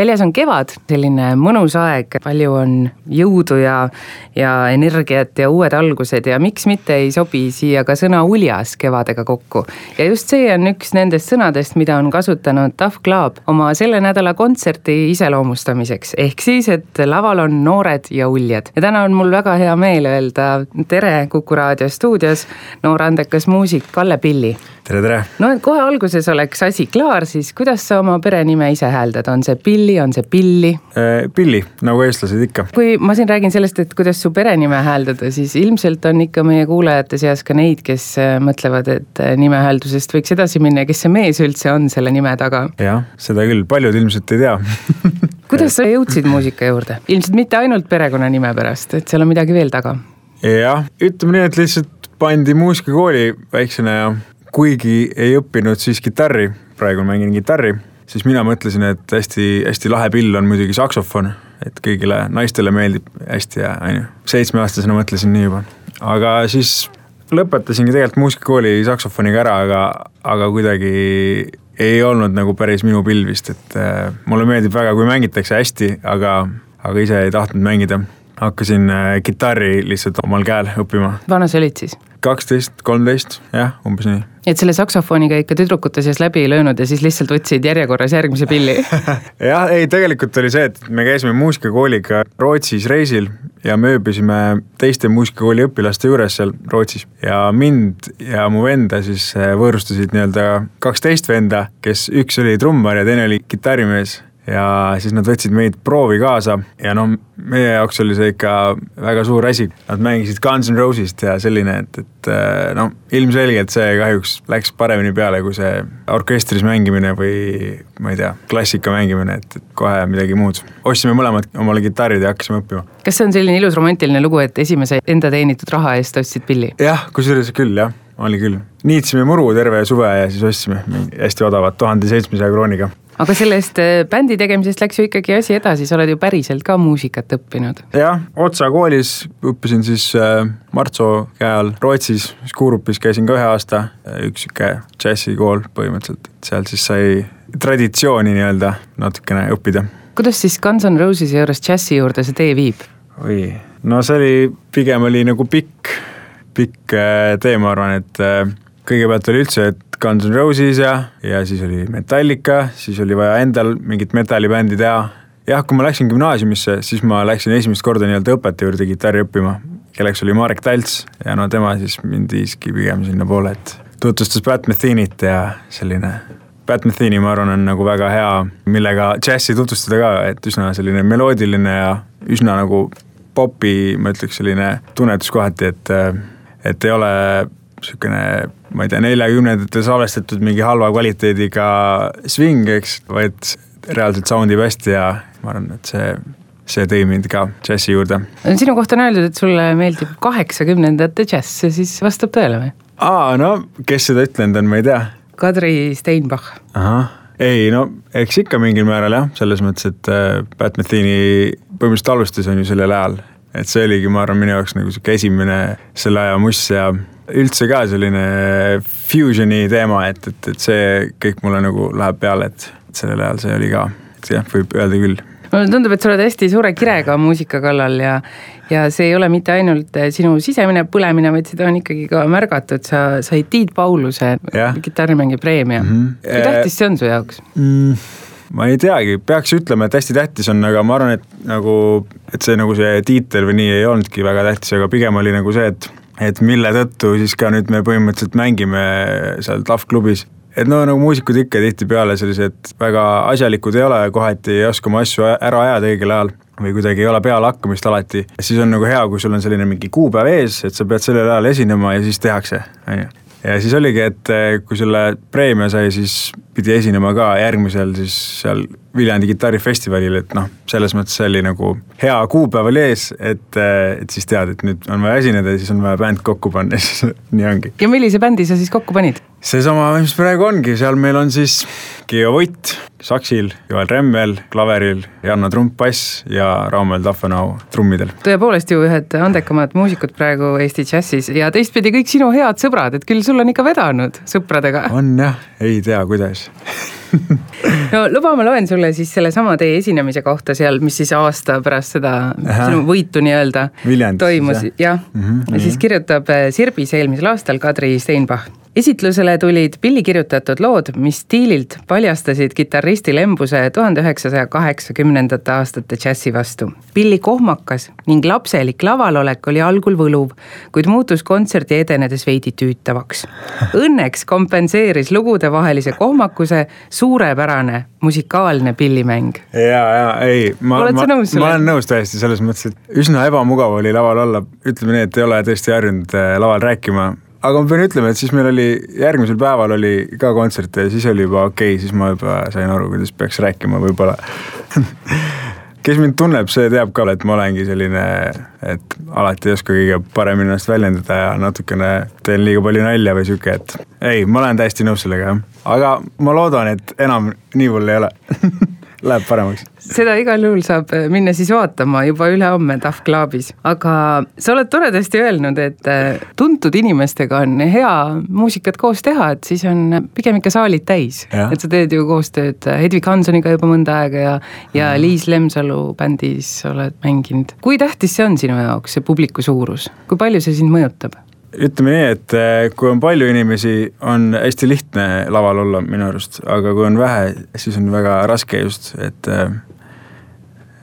väljas on kevad, selline mõnus aeg, palju on jõudu ja, ja energiat ja uued algused ja miks mitte ei sobi siia ka sõna uljas kevadega kokku. ja just see on üks nendest sõnadest, mida on kasutanud Tough Club oma selle nädala kontserti iseloomustamiseks. ehk siis, et laval on noored ja uljad. ja täna on mul väga hea meel öelda tere Kuku raadio stuudios noor andekas muusik Kalle Pilli tere, tere! no et kohe alguses oleks asi klaar, siis kuidas sa oma perenime ise hääldad, on see Pilli, on see Pilli? Äh, Pilli, nagu eestlased ikka. kui ma siin räägin sellest, et kuidas su perenime hääldada, siis ilmselt on ikka meie kuulajate seas ka neid, kes äh, mõtlevad, et äh, nimehääldusest võiks edasi minna ja kes see mees üldse on selle nime taga. jah, seda küll, paljud ilmselt ei tea kuidas sa jõudsid muusika juurde, ilmselt mitte ainult perekonnanime pärast, et seal on midagi veel taga? jah, ütleme nii, et lihtsalt pandi muusikakooli väiksena ja kuigi ei õppinud siis kitarri, praegu mängin kitarri, siis mina mõtlesin, et hästi-hästi lahe pill on muidugi saksofon, et kõigile naistele meeldib hästi ja on ju, seitsmeaastasena mõtlesin nii juba. aga siis lõpetasingi tegelikult muusikakooli saksofoniga ära, aga, aga kuidagi ei olnud nagu päris minu pill vist, et äh, mulle meeldib väga, kui mängitakse hästi, aga, aga ise ei tahtnud mängida. Hakkasin äh, kitarri lihtsalt omal käel õppima. vana sa olid siis? kaksteist, kolmteist, jah, umbes nii. et selle saksofoniga ikka tüdrukute seas läbi ei löönud ja siis lihtsalt võtsid järjekorras järgmise pilli jah, ei tegelikult oli see, et me käisime muusikakooliga Rootsis reisil ja me ööbisime teiste muusikakooli õpilaste juures seal Rootsis. ja mind ja mu venda siis eh, võõrustasid nii-öelda kaksteist venda, kes üks oli trummar ja teine oli kitarrimees ja siis nad võtsid meid proovi kaasa ja no meie jaoks oli see ikka väga suur asi. Nad mängisid Guns N Roses'ist ja selline, et, et äh, no ilmselgelt see kahjuks läks paremini peale kui see orkestris mängimine või ma ei tea, klassika mängimine, et, et kohe midagi muud. ostsime mõlemad omale kitarrid ja hakkasime õppima. kas see on selline ilus romantiline lugu, et esimese enda teenitud raha eest ostsid pilli? jah, kusjuures küll jah oli küll, niitsime muru terve suve ja siis ostsime hästi odavat tuhande seitsmesaja krooniga aga sellest äh, bändi tegemisest läks ju ikkagi asi edasi, sa oled ju päriselt ka muusikat õppinud. jah, Otsa koolis õppisin siis äh, Martso käe all Rootsis, Skurupis käisin ka ühe aasta, üks sihuke džässikool põhimõtteliselt, seal siis sai traditsiooni nii-öelda natukene õppida. kuidas siis Guns N Roses'i juures džässi juurde see tee viib? oi, no see oli, pigem oli nagu pikk, pikk äh, tee, ma arvan, et kõigepealt oli üldse, et Guns N Roses ja, ja siis oli Metallica, siis oli vaja endal mingit metallibändi teha. jah, kui ma läksin gümnaasiumisse, siis ma läksin esimest korda nii-öelda õpetaja juurde kitarri õppima, kelleks oli Marek Talts ja no tema siis mind viiski pigem sinnapoole, et tutvustas Pat Methinit ja selline Pat Metheny, ma arvan, on nagu väga hea, millega džässi tutvustada ka, et üsna selline meloodiline ja üsna nagu popi, ma ütleks, selline tunnetus kohati, et, et ei ole sihukene, ma ei tea, neljakümnendatel salvestatud mingi halva kvaliteediga sving, eks, vaid reaalselt sound ib hästi ja ma arvan, et see, see tõi mind ka džässi juurde. sinu kohta on öeldud, et sulle meeldib kaheksakümnendate džäss, see siis vastab tõele või? aa, no kes seda ütlenud on, ma ei tea. Kadri Steinbach. ahah, ei no eks ikka mingil määral jah, selles mõttes, et äh, Pat Metheny põhimõtteliselt alustas on ju sellel ajal et see oligi, ma arvan, minu jaoks nagu sihuke esimene selle aja muss ja üldse ka selline fusion'i teema, et, et, et see kõik mulle nagu läheb peale, et sellel ajal see oli ka, et jah, võib öelda küll mulle tundub, et sa oled hästi suure kirega muusika kallal ja, ja see ei ole mitte ainult sinu sisemine põlemine, vaid seda on ikkagi ka märgatud, sa said Tiit Pauluse kitarrimängi preemia mm. -hmm. kui tähtis see on su jaoks mm.? ma ei teagi, peaks ütlema, et hästi tähtis on, aga ma arvan, et nagu, et see nagu see tiitel või nii ei olnudki väga tähtis, aga pigem oli nagu see, et et mille tõttu siis ka nüüd me põhimõtteliselt mängime seal TAF klubis. et no nagu muusikud ikka tihtipeale sellised väga asjalikud ei ole, kohati ei oska oma asju ära ajada õigel ajal või kuidagi ei ole pealehakkamist alati, siis on nagu hea, kui sul on selline mingi kuupäev ees, et sa pead sellel ajal esinema ja siis tehakse, on ju ja siis oligi, et eh, kui selle preemia sai, siis pidi esinema ka järgmisel siis seal Viljandi kitarrifestivalil, et noh, selles mõttes oli nagu hea kuupäev oli ees, et, eh, et siis tead, et nüüd on vaja esineda ja siis on vaja bänd kokku panna ja siis nii ongi. ja millise bändi sa siis kokku panid? Seesama, mis praegu ongi, seal meil on siis Geo Võtt saksil, Joel Remmel klaveril, Janno Trump bass ja Raumel Tahvenau trummidel. tõepoolest ju ühed andekamad muusikud praegu Eesti džässis ja teistpidi kõik sinu head sõbrad, et küll sul on ikka vedanud sõpradega. on jah, ei tea, kuidas no luba, ma loen sulle siis sellesama teie esinemise kohta seal, mis siis aasta pärast seda Aha. sinu võitu nii-öelda toimus, jah. -hmm, ja siis kirjutab eh, Sirbis eelmisel aastal Kadri Steinbach esitlusele tulid Pilli kirjutatud lood, mis stiililt paljastasid kitarristi lembuse tuhande üheksasaja kaheksakümnendate aastate džässi vastu. Pilli kohmakas ning lapselik lavalolek oli algul võluv, kuid muutus kontserdi edenedes veidi tüütavaks. Õnneks kompenseeris lugudevahelise kohmakuse suurepärane musikaalne pillimäng. ja, ja ei, ma, ma, ma olen nõus täiesti selles mõttes, et üsna ebamugav oli laval olla, ütleme nii, et ei ole tõesti harjunud äh, laval rääkima aga ma pean ütlema, et siis meil oli, järgmisel päeval oli ka kontsert ja siis oli juba okei okay,, siis ma juba sain aru, kuidas peaks rääkima võib-olla kes mind tunneb, see teab ka, et ma olengi selline, et alati ei oska kõige paremini ennast väljendada ja natukene teen liiga palju nalja või sihuke, et ei, ma olen täiesti nõus sellega jah. Aga ma loodan, et enam nii hull ei ole läheb paremaks. seda igal juhul saab äh, minna siis vaatama juba ülehomme Tough Clubis, aga sa oled toredasti öelnud, et äh, tuntud inimestega on hea muusikat koos teha, et siis on pigem ikka saalid täis. et sa teed ju koostööd Hedvig Hansoniga juba mõnda aega ja, ja mm. Liis Lemsalu bändis oled mänginud. kui tähtis see on sinu jaoks, see publiku suurus, kui palju see sind mõjutab? Ütleme nii, et eh, kui on palju inimesi, on hästi lihtne laval olla minu arust, aga kui on vähe, siis on väga raske just, et eh,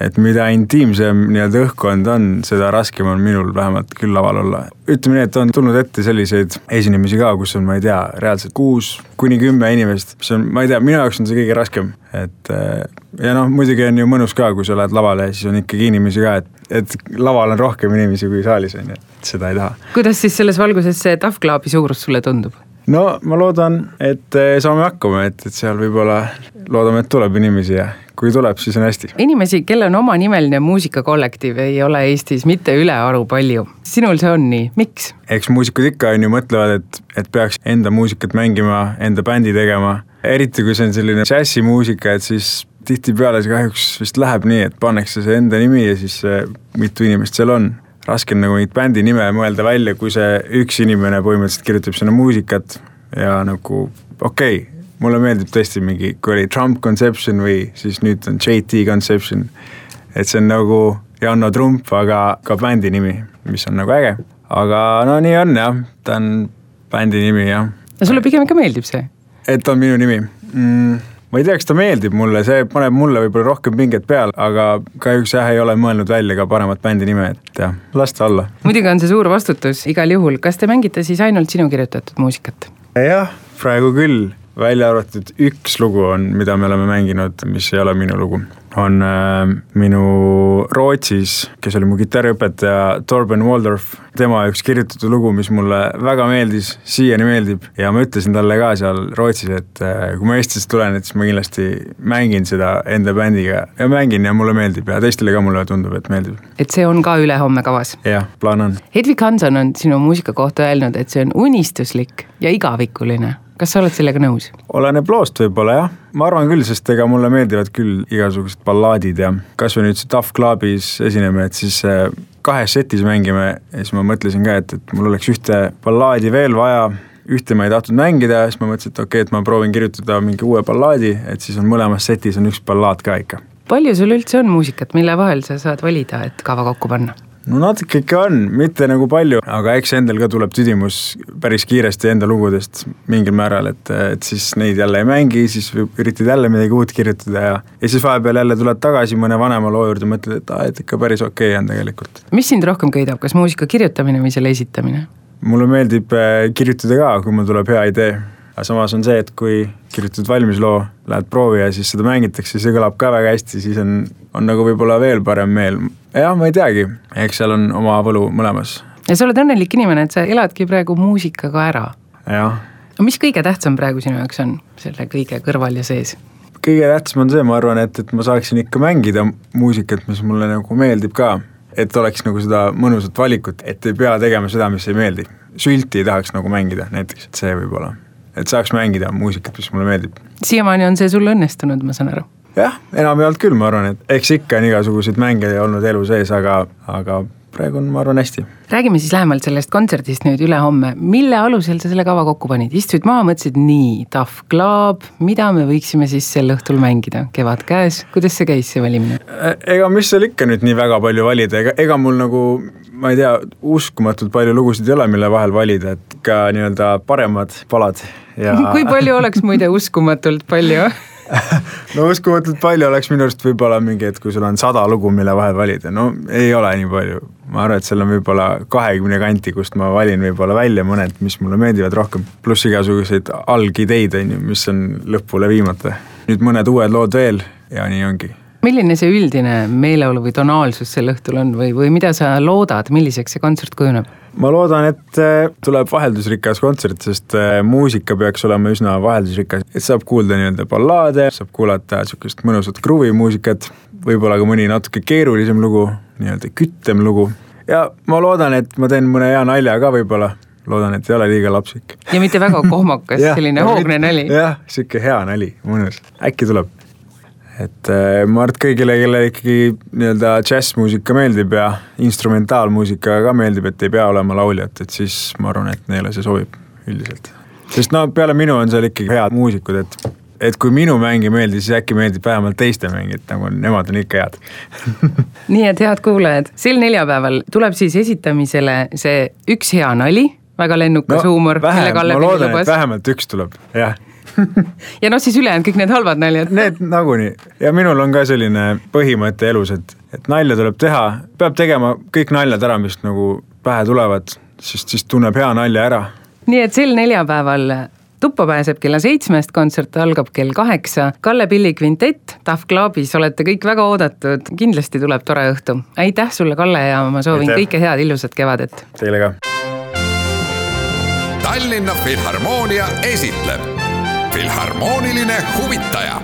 et mida intiimsem nii-öelda õhkkond on, seda raskem on minul vähemalt küll laval olla. ütleme nii, et on tulnud ette selliseid esinemisi ka, kus on, ma ei tea, reaalselt kuus kuni kümme inimest, mis on, ma ei tea, minu jaoks on see kõige raskem, et eh, ja noh, muidugi on ju mõnus ka, kui sa lähed lavale siis on ikkagi inimesi ka, et, et laval on rohkem inimesi kui saalis on ju, et seda ei taha. kuidas siis selles valguses see Tough Clubi suurus sulle tundub? No ma loodan, et eh, saame hakkama, et, et seal võib-olla loodame, et tuleb inimesi ja kui tuleb, siis on hästi. inimesi, kellel on omanimeline muusikakollektiiv, ei ole Eestis mitte ülearu palju. sinul see on nii, miks? eks muusikud ikka on ju mõtlevad, et, et peaks enda muusikat mängima, enda bändi tegema. eriti kui see on selline džässimuusika, et siis tihtipeale see kahjuks vist läheb nii, et pannakse see enda nimi ja siis mitu inimest seal on raske on nagu mingit bändi nime mõelda välja, kui see üks inimene põhimõtteliselt kirjutab sinna muusikat ja nagu okei okay,, mulle meeldib tõesti mingi, kui oli Trump Conception või siis nüüd on JT Conception. et see on nagu Janno Trump, aga ka bändi nimi, mis on nagu äge. aga no nii on jah, ta on bändi nimi jah. no sulle pigem ikka meeldib see? et on minu nimi mm,? Ma ei tea, kas ta meeldib mulle, see paneb mulle võib-olla rohkem pinget peale, aga kahjuks jah, ei ole mõelnud välja ka paremat bändi nime, et jah, las ta olla. muidugi on see suur vastutus igal juhul, kas te mängite siis ainult sinu kirjutatud muusikat? jah, praegu küll välja arvatud üks lugu on, mida me oleme mänginud, mis ei ole minu lugu. on äh, minu Rootsis, kes oli mu kitarriõpetaja Torben Waldorf, tema üks kirjutatud lugu, mis mulle väga meeldis, siiani meeldib ja ma ütlesin talle ka seal Rootsis, et äh, kui ma Eestisse tulen, et siis ma kindlasti mängin seda enda bändiga ja mängin ja mulle meeldib ja teistele ka mulle tundub, et meeldib. et see on ka ülehomme kavas? jah, plaan on. Hedvig Hanson on sinu muusika kohta öelnud, et see on unistuslik ja igavikuline kas sa oled sellega nõus? oleneb loost võib-olla jah, ma arvan küll, sest ega mulle meeldivad küll igasugused ballaadid ja kasvõi nüüd see Tough Clubis esineme, et siis äh, kahes setis mängime ja siis ma mõtlesin ka, et, et mul oleks ühte ballaadi veel vaja ühte ma ei tahtnud mängida, siis ma mõtlesin, et okei okay,, et ma proovin kirjutada mingi uue ballaadi, et siis on mõlemas setis on üks ballaad ka ikka. palju sul üldse on muusikat, mille vahel sa saad valida, et kava kokku panna? No natuke ikka on, mitte nagu palju, aga eks endal ka tuleb tüdimus päris kiiresti enda lugudest mingil määral, et, et siis neid jälle ei mängi, siis üritad jälle midagi uut kirjutada ja ja siis vahepeal jälle tuled tagasi mõne vanema loo juurde, mõtled, et aa, et ikka päris okei okay on tegelikult. mis sind rohkem köidab, kas muusika kirjutamine või selle esitamine? mulle meeldib äh, kirjutada ka, kui mul tuleb hea idee aga samas on see, et kui kirjutad valmis loo, lähed proovi ja siis seda mängitakse, see kõlab ka väga hästi, siis on, on nagu võib-olla veel parem meel. jah, ma ei teagi, eks seal on oma võlu mõlemas. ja sa oled õnnelik inimene, et sa eladki praegu muusikaga ära jah. mis kõige tähtsam praegu sinu jaoks on selle kõige kõrval ja sees? kõige tähtsam on see, ma arvan, et, et ma saaksin ikka mängida muusikat, mis mulle nagu meeldib ka. et oleks nagu seda mõnusat valikut, et ei pea tegema seda, mis ei meeldi. sülti ei tahaks nagu mängida näiteks, et see võib-olla, et saaks mängida muusikat, mis mulle meeldib. siiamaani on see sul õnnestunud, ma saan aru? jah, enamjaolt küll, ma arvan, et eks ikka on igasuguseid mänge olnud elu sees, aga, aga praegu on, ma arvan, hästi. räägime siis lähemalt sellest kontserdist nüüd ülehomme, mille alusel sa selle kava kokku panid, istusid maha, mõtlesid nii, Tough Club, mida me võiksime siis sel õhtul mängida, kevad käes, kuidas see käis, see valimine? ega mis seal ikka nüüd nii väga palju valida, ega, ega mul nagu ma ei tea, uskumatult palju lugusid ei ole, mille vahel valida, et ka nii-öelda paremad palad ja kui palju oleks muide uskumatult palju no uskumatult palju oleks minu arust võib-olla mingi, et kui sul on sada lugu, mille vahel valida, no ei ole nii palju. ma arvan, et seal on võib-olla kahekümne kanti, kust ma valin võib-olla välja mõned, mis mulle meeldivad rohkem, pluss igasuguseid algideid, on ju, mis on lõpule viimata. nüüd mõned uued lood veel ja nii ongi milline see üldine meeleolu või tonaalsus sel õhtul on või, või mida sa loodad, milliseks see kontsert kujuneb? ma loodan, et äh, tuleb vaheldusrikas kontsert, sest äh, muusika peaks olema üsna vaheldusrikas, et saab kuulda nii-öelda ballaade, saab kuulata sihukest mõnusat kruvi muusikat, võib-olla ka mõni natuke keerulisem lugu, nii-öelda kütem lugu. ja ma loodan, et ma teen mõne hea nalja ka võib-olla loodan, et ei ole liiga lapsik. ja mitte väga kohmakas selline hoogne nali. jah, sihuke hea nali, mõnus, äkki tuleb et äh, ma arvan, et kõigile, kellele ikkagi nii-öelda džässmuusika meeldib ja instrumentaalmuusika ka meeldib, et ei pea olema lauljat, et siis ma arvan, et neile see sobib üldiselt. sest no peale minu on seal ikkagi head muusikud, et, et kui minu mäng ei meeldi, siis äkki meeldib vähemalt teiste mäng, et nagu nemad on ikka head nii et head kuulajad, sel neljapäeval tuleb siis esitamisele see üks hea nali, väga lennukas no, huumor. vähem, ma loodan, et vähemalt üks tuleb, jah ja noh, siis ülejäänud kõik need halvad naljad. Need nagunii ja minul on ka selline põhimõte elus, et, et nalja tuleb teha, peab tegema kõik naljad ära, mis nagu pähe tulevad, sest siis tunneb hea nalja ära. nii et sel neljapäeval tuppa pääseb kella seitsmest, kontsert algab kell kaheksa. Kalle Pilli kvintett, Tough Clubis olete kõik väga oodatud, kindlasti tuleb tore õhtu. aitäh sulle, Kalle, ja ma soovin aitäh. kõike head, ilusat kevadet. Teile ka. Tallinna Filharmoonia esitleb Filharmooniline huvitaja